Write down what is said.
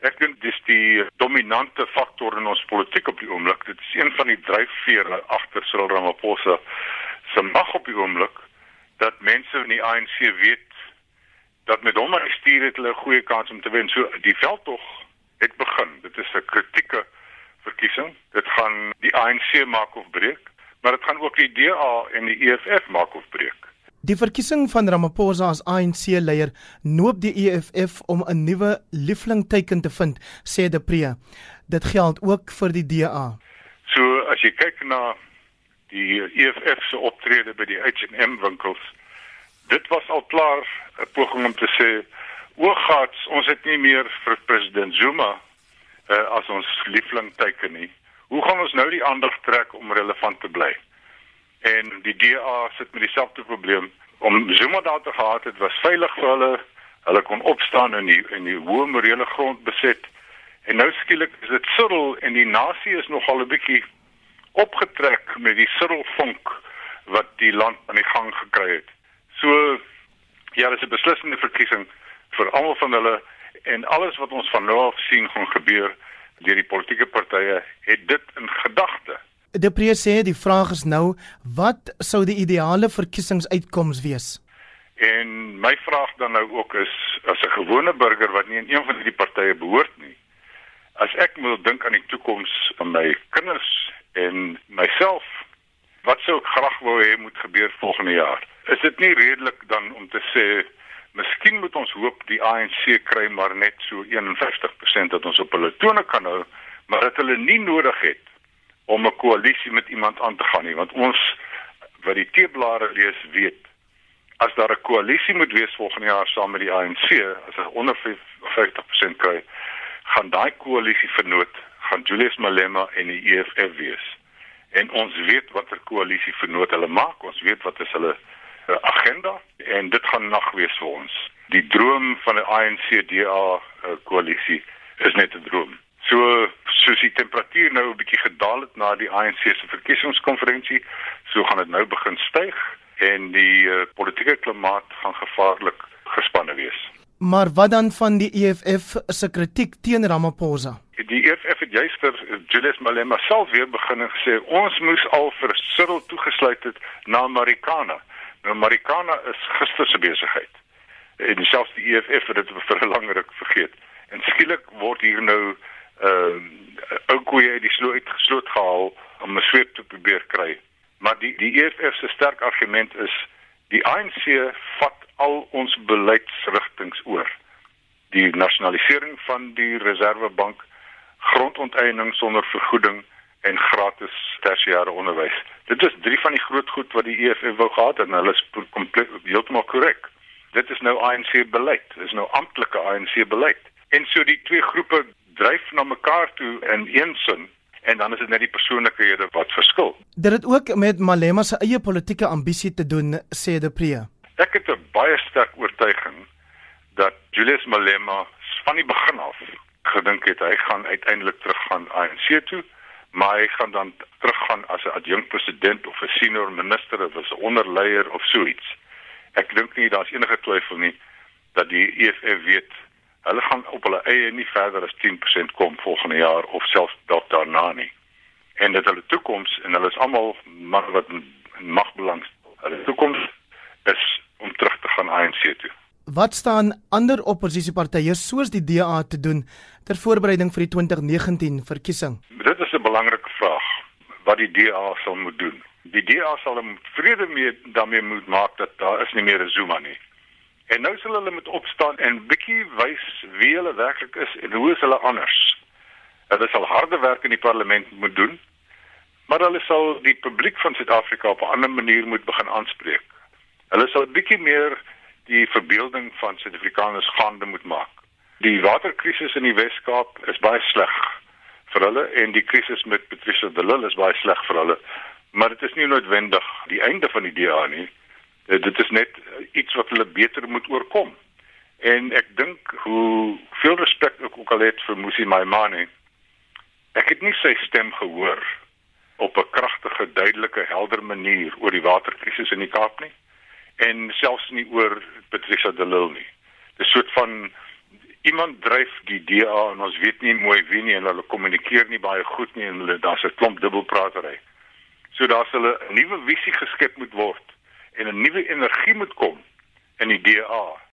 Ek dink dis die dominante faktor in ons politiek op die oomblik. Dit is een van die dryfvere agter Cyril Ramaphosa se mag op die oomblik dat mense in die ANC weet dat met hom gestuur het hulle 'n goeie kans om te wen. So die veldtog het begin. Dit is 'n kritieke verkiesing. Dit gaan die ANC maak of breek, maar dit gaan ook die DA en die EFF maak of breek. Die verkiesing van Ramaphosa as ANC-leier noop die EFF om 'n nuwe lieflingteken te vind, sê De Pre. Dit geld ook vir die DA. So as jy kyk na die EFF se optrede by die H&M winkels, dit was al klaar 'n poging om te sê oogats ons het nie meer vir president Zuma uh, as ons liefling teken nie. Hoe gaan ons nou die aandag trek om relevant te bly? En die DA sit met dieselfde probleem om Zuma daar te gehad het was veilig vir hulle. Hulle kon opstaan in die in die hoë morele grond beset. En nou skielik is dit Cyril en die nasie is nogal 'n bietjie opgetrek met die Cyril vonk wat die land aan die gang gekry het. So ja, dis 'n beslissende verkiesing vir almal van hulle en alles wat ons van nou af sien gaan gebeur deur die politieke partye het dit in gedagte. Die president sê die vraag is nou wat sou die ideale verkiesingsuitkoms wees? En my vraag dan nou ook is as 'n gewone burger wat nie in een van hierdie partye behoort nie. As ek moet dink aan die toekoms van my kinders en myself, wat sou ek graag wou hê moet gebeur volgende jaar? Is dit nie redelik dan om te sê Miskien moet ons hoop die ANC kry maar net so 51% dat ons op hulle tone kan hou, maar dat hulle nie nodig het om 'n koalisie met iemand aan te gaan nie, want ons wat die teeblare lees weet as daar 'n koalisie moet wees volgende jaar saam met die ANC, as hulle onder 50% kry, gaan daai koalisie vernoot gaan Julius Malema en die EFF wees. En ons weet watter koalisie vernoot hulle maak, ons weet wat is hulle uh, agenda en dit gaan nag wees vir ons. Die droom van 'n ANC-DA uh, koalisie is net 'n droom. So soos die temperatuur nou 'n bietjie na die ANC se verkiesingskonferensie, so gaan dit nou begin styg en die uh, politieke klimaat gaan gevaarlik gespanne wees. Maar wat dan van die EFF se kritiek teen Ramaphosa? Die EFF het juister Julius Malema self weer begin en gesê ons moes al vir Cyril toegesluit het na Marikana. Nou Marikana is gister se besigheid. En selfs die EFF het dit vir 'n lang ruk vergeet. En skielik word hier nou ehm uh, ou koeie uit die sloot gesloot gehaal om 'n sweep te probeer kry. Maar die die EFF se sterk argument is die ANC vat al ons beleidsrigtinge oor. Die nasionalisering van die Reservebank, grondonteeneming sonder vergoeding en gratis tersiêre onderwys. Dit is drie van die groot goed wat die EFF wou gehad en hulle is kompleet heeltemal korrek. Dit is nou ANC beleid. Dit is nou amptelike ANC beleid. En so die twee groepe dryf na mekaar toe in een sin en dan is dit net die persoonlikhede wat verskil. Dit het ook met Malema se eie politieke ambisie te doen, sê De Pre. Ek het 'n baie sterk oortuiging dat Julius Malema van die begin af gedink het hy gaan uiteindelik teruggaan ANC toe maar hy gaan dan teruggaan as 'n adjunkpresident of 'n senior minister of 'n onderleier of so iets. Ek dink nie daar's enige twyfel nie dat die EFF weet hulle gaan op hulle eie nie verder as 10% kom volgende jaar of selfs dalk daarna nie. En dit hulle toekoms en hulle is almal mag wat mag belang. Hulle toekoms is om terug te gaan ANC toe. Wat staan ander oppositiepartye soos die DA te doen ter voorbereiding vir die 2019 verkiesing? Dit is 'n belangrike vraag wat die DA sal moet doen. Die DA sal hom vrede mee daarmee moet maak dat daar is nie meer 'n Zuma nie. En nou sal hulle moet opstaan en bietjie wys wie hulle werklik is en hoe is hulle anders. Hulle sal harde werk in die parlement moet doen, maar hulle sal die publiek van Suid-Afrika op 'n ander manier moet begin aanspreek. Hulle sal bietjie meer die verbeelding van Suid-Afrikaners gaande moet maak. Die waterkrisis in die Wes-Kaap is baie sleg vir hulle en die krisis met Patricia de Lille is baie sleg vir hulle. Maar dit is nie noodwendig die einde van die DA nie. Eh, dit is net iets wat hulle beter moet oorkom. En ek dink hoe veel respek ek ook al het vir Musi Maimane. Ek het nie sy stem gehoor op 'n kragtige, duidelike, helder manier oor die waterkrisis in die Kaap nie en selfs nie oor Patricia de Lille nie. Dis soort van iemand dryf die DA en ons weet nie mooi wie nie en hulle kommunikeer nie baie goed nie en hulle daar's 'n klomp dubbelpratery. So daar's hulle 'n nuwe visie geskep moet word en 'n nuwe energie moet kom in die DA